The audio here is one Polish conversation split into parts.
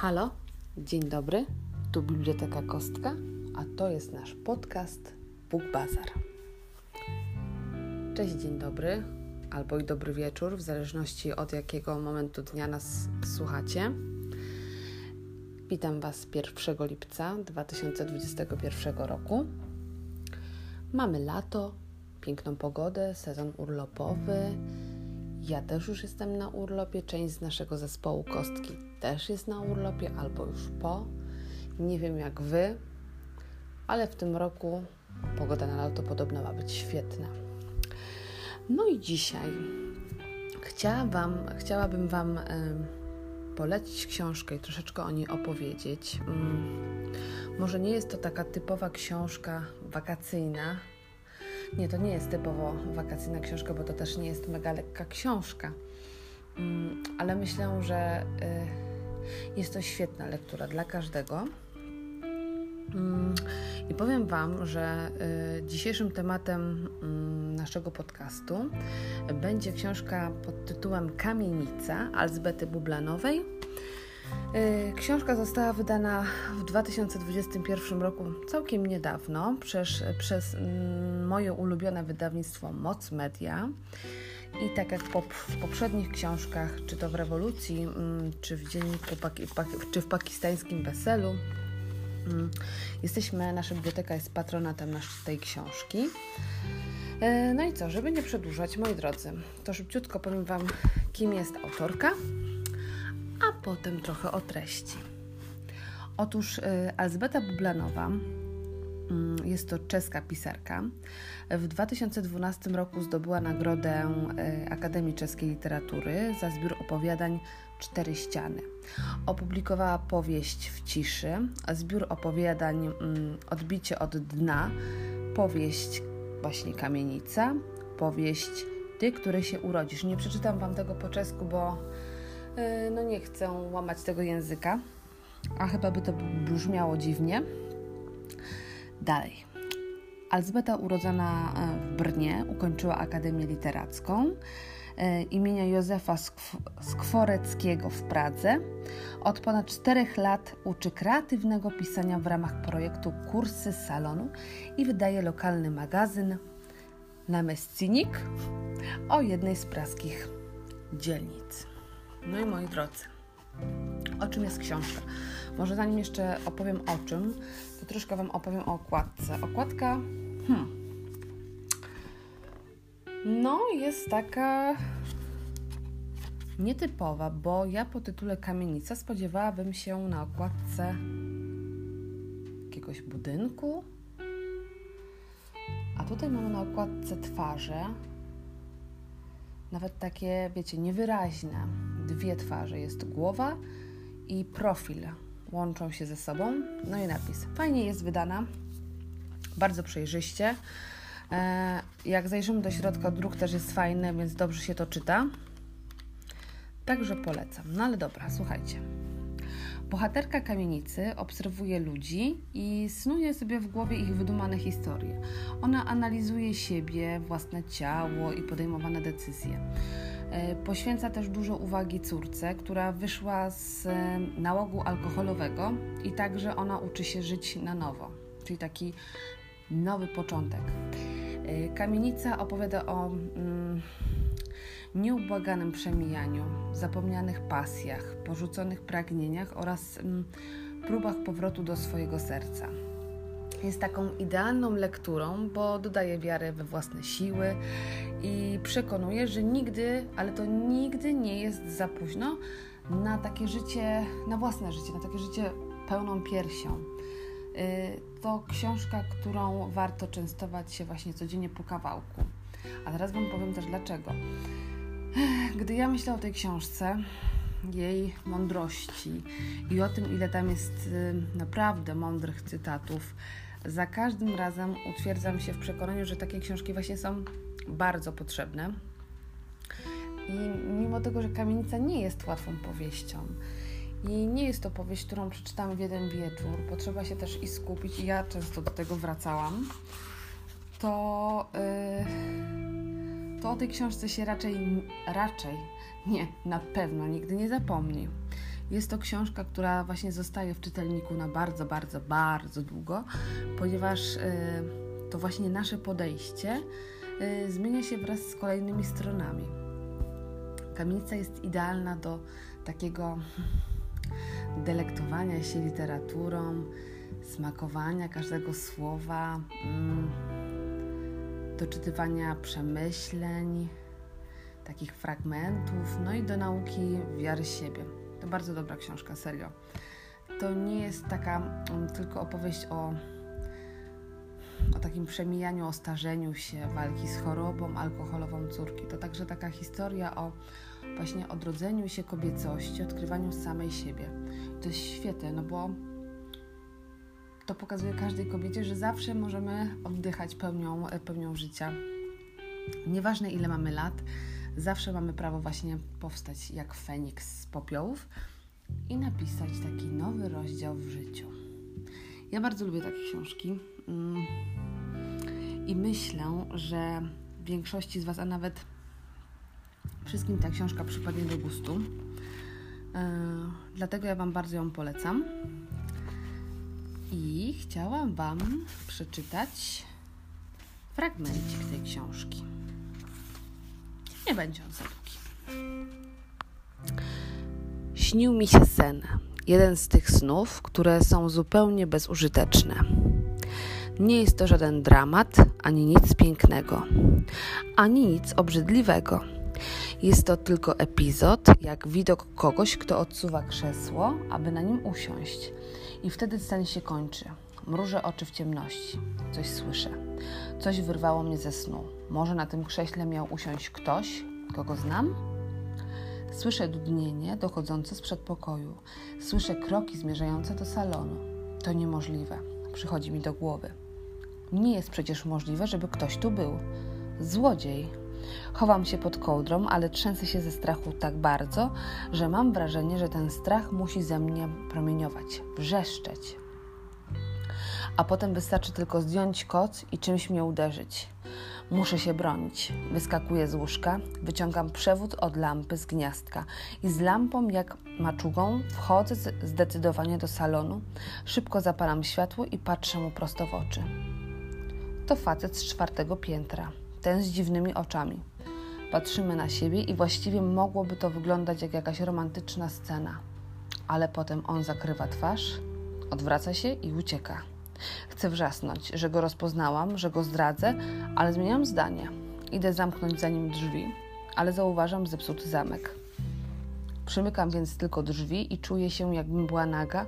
Halo, dzień dobry, tu Biblioteka Kostka, a to jest nasz podcast Book Bazar. Cześć, dzień dobry, albo i dobry wieczór, w zależności od jakiego momentu dnia nas słuchacie. Witam Was 1 lipca 2021 roku. Mamy lato, piękną pogodę, sezon urlopowy. Ja też już jestem na urlopie, część z naszego zespołu Kostki też jest na urlopie albo już po. Nie wiem jak Wy, ale w tym roku pogoda na lato podobno ma być świetna. No i dzisiaj chciałam wam, chciałabym Wam y, polecić książkę i troszeczkę o niej opowiedzieć. Y, może nie jest to taka typowa książka wakacyjna, nie, to nie jest typowo wakacyjna książka, bo to też nie jest mega lekka książka. Mm, ale myślę, że y, jest to świetna lektura dla każdego. Mm, I powiem Wam, że y, dzisiejszym tematem mm, naszego podcastu będzie książka pod tytułem Kamienica Alzbety Bublanowej książka została wydana w 2021 roku całkiem niedawno przez, przez mm, moje ulubione wydawnictwo Moc Media. I tak jak w poprzednich książkach, czy to w Rewolucji, mm, czy w dzienniku, czy w pakistańskim weselu, mm, jesteśmy, nasza biblioteka jest patronatem tej książki. Y, no i co, żeby nie przedłużać, moi drodzy, to szybciutko powiem Wam, kim jest autorka potem trochę o treści. Otóż y, Elzbeta Bublanowa mm, jest to czeska pisarka. W 2012 roku zdobyła nagrodę y, Akademii Czeskiej Literatury za zbiór opowiadań Cztery Ściany. Opublikowała powieść w ciszy, zbiór opowiadań mm, Odbicie od dna, powieść właśnie Kamienica, powieść Ty, który się urodzisz. Nie przeczytam Wam tego po czesku, bo no nie chcę łamać tego języka, a chyba by to brzmiało dziwnie. Dalej. Alzbeta, urodzona e, w Brnie, ukończyła Akademię Literacką e, imienia Józefa Skworeckiego w Pradze. Od ponad czterech lat uczy kreatywnego pisania w ramach projektu Kursy Salonu i wydaje lokalny magazyn Namestnik o jednej z praskich dzielnic. No i moi drodzy, o czym jest książka? Może zanim jeszcze opowiem o czym, to troszkę Wam opowiem o okładce. Okładka, hmm, no jest taka nietypowa, bo ja po tytule Kamienica spodziewałabym się na okładce jakiegoś budynku, a tutaj mamy na okładce twarze, nawet takie, wiecie, niewyraźne. Dwie twarze. Jest głowa i profil. Łączą się ze sobą. No i napis. Fajnie jest wydana. Bardzo przejrzyście. E, jak zajrzymy do środka, druk też jest fajny, więc dobrze się to czyta. Także polecam. No ale dobra, słuchajcie. Bohaterka kamienicy obserwuje ludzi i snuje sobie w głowie ich wydumane historie. Ona analizuje siebie, własne ciało i podejmowane decyzje. E, poświęca też dużo uwagi córce, która wyszła z e, nałogu alkoholowego i także ona uczy się żyć na nowo, czyli taki nowy początek. E, kamienica opowiada o. Mm, nieubłaganym przemijaniu, zapomnianych pasjach, porzuconych pragnieniach oraz mm, próbach powrotu do swojego serca. Jest taką idealną lekturą, bo dodaje wiarę we własne siły i przekonuje, że nigdy, ale to nigdy nie jest za późno na takie życie, na własne życie, na takie życie pełną piersią. Y, to książka, którą warto częstować się właśnie codziennie po kawałku. A teraz Wam powiem też dlaczego. Gdy ja myślę o tej książce, jej mądrości i o tym, ile tam jest y, naprawdę mądrych cytatów, za każdym razem utwierdzam się w przekonaniu, że takie książki właśnie są bardzo potrzebne. I mimo tego, że Kamienica nie jest łatwą powieścią i nie jest to powieść, którą przeczytamy w jeden wieczór, potrzeba się też i skupić, i ja często do tego wracałam, to. Yy to o tej książce się raczej, raczej, nie, na pewno nigdy nie zapomni. Jest to książka, która właśnie zostaje w czytelniku na bardzo, bardzo, bardzo długo, ponieważ y, to właśnie nasze podejście y, zmienia się wraz z kolejnymi stronami. Kamienica jest idealna do takiego delektowania się literaturą, smakowania każdego słowa, mm, doczytywania przemyśleń, takich fragmentów, no i do nauki wiary siebie. To bardzo dobra książka, serio. To nie jest taka mm, tylko opowieść o, o takim przemijaniu, o starzeniu się, walki z chorobą alkoholową córki. To także taka historia o właśnie odrodzeniu się kobiecości, odkrywaniu samej siebie. To jest świetne, no bo to pokazuje każdej kobiecie, że zawsze możemy oddychać pełnią, pełnią życia. Nieważne ile mamy lat, zawsze mamy prawo właśnie powstać jak Feniks z popiołów i napisać taki nowy rozdział w życiu. Ja bardzo lubię takie książki mm. i myślę, że większości z Was, a nawet wszystkim ta książka przypadnie do gustu. E, dlatego ja Wam bardzo ją polecam. I chciałam Wam przeczytać fragmencik tej książki. Nie będzie on za długi. Śnił mi się sen. Jeden z tych snów, które są zupełnie bezużyteczne. Nie jest to żaden dramat, ani nic pięknego, ani nic obrzydliwego. Jest to tylko epizod, jak widok kogoś, kto odsuwa krzesło, aby na nim usiąść. I wtedy sen się kończy. Mrużę oczy w ciemności. Coś słyszę. Coś wyrwało mnie ze snu. Może na tym krześle miał usiąść ktoś, kogo znam? Słyszę dudnienie dochodzące z przedpokoju. Słyszę kroki zmierzające do salonu. To niemożliwe. Przychodzi mi do głowy. Nie jest przecież możliwe, żeby ktoś tu był. Złodziej. Chowam się pod kołdrą, ale trzęsę się ze strachu tak bardzo, że mam wrażenie, że ten strach musi ze mnie promieniować, wrzeszczeć. A potem wystarczy tylko zdjąć koc i czymś mnie uderzyć. Muszę się bronić. Wyskakuję z łóżka, wyciągam przewód od lampy z gniazdka i z lampą jak maczugą wchodzę zdecydowanie do salonu, szybko zapalam światło i patrzę mu prosto w oczy. To facet z czwartego piętra, ten z dziwnymi oczami. Patrzymy na siebie i właściwie mogłoby to wyglądać jak jakaś romantyczna scena. Ale potem on zakrywa twarz, odwraca się i ucieka. Chcę wrzasnąć, że go rozpoznałam, że go zdradzę, ale zmieniam zdanie. Idę zamknąć za nim drzwi, ale zauważam zepsuty zamek. Przymykam więc tylko drzwi i czuję się, jakbym była naga,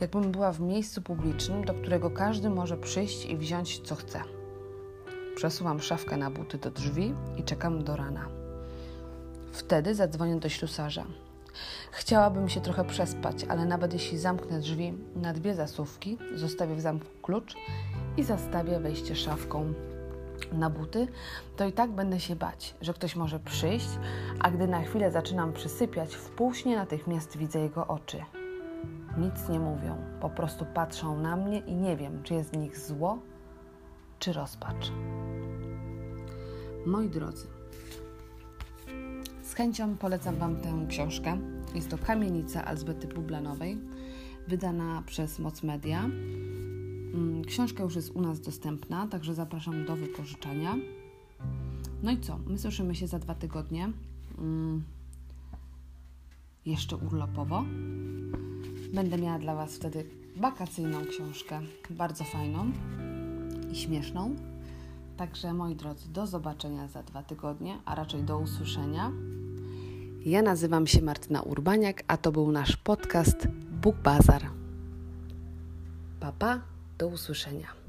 jakbym była w miejscu publicznym, do którego każdy może przyjść i wziąć co chce. Przesuwam szafkę na buty do drzwi i czekam do rana. Wtedy zadzwonię do ślusarza. Chciałabym się trochę przespać, ale nawet jeśli zamknę drzwi na dwie zasówki, zostawię w zamku klucz i zastawię wejście szafką na buty, to i tak będę się bać, że ktoś może przyjść, a gdy na chwilę zaczynam przysypiać, w półśnie natychmiast widzę jego oczy. Nic nie mówią, po prostu patrzą na mnie i nie wiem, czy jest w nich zło, czy rozpacz. Moi drodzy, z chęcią polecam Wam tę książkę. Jest to Kamienica Elżbiety Bublanowej, wydana przez Moc Media. Mm, książka już jest u nas dostępna, także zapraszam do wypożyczania. No i co? My słyszymy się za dwa tygodnie. Mm, jeszcze urlopowo. Będę miała dla Was wtedy wakacyjną książkę, bardzo fajną i śmieszną. Także moi drodzy, do zobaczenia za dwa tygodnie, a raczej do usłyszenia. Ja nazywam się Martyna Urbaniak, a to był nasz podcast Book Bazar. Papa, do usłyszenia.